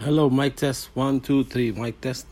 Hello, mic test. One, two, three. Mic test.